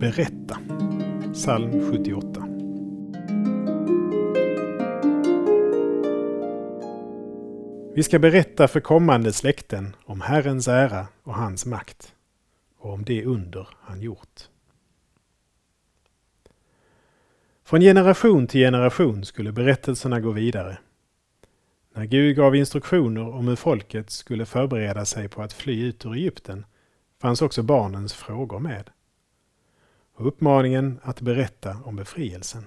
Berätta. Psalm 78. Vi ska berätta för kommande släkten om Herrens ära och hans makt och om det under han gjort. Från generation till generation skulle berättelserna gå vidare. När Gud gav instruktioner om hur folket skulle förbereda sig på att fly ut ur Egypten fanns också barnens frågor med. Och uppmaningen att berätta om befrielsen.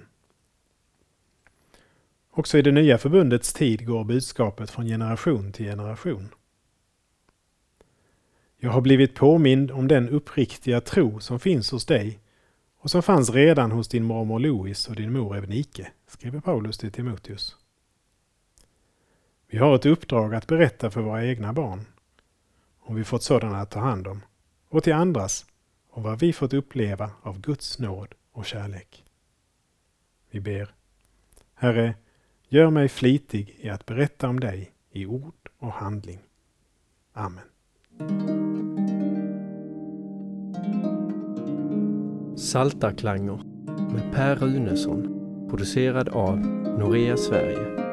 Också i det nya förbundets tid går budskapet från generation till generation. Jag har blivit påmind om den uppriktiga tro som finns hos dig och som fanns redan hos din mormor Louis och din mor Evnike, skriver Paulus till Timoteus. Vi har ett uppdrag att berätta för våra egna barn, om vi fått sådana att ta hand om, och till andras, och vad vi fått uppleva av Guds nåd och kärlek. Vi ber. Herre, gör mig flitig i att berätta om dig i ord och handling. Amen. Saltarklanger med Per Runesson producerad av Norea Sverige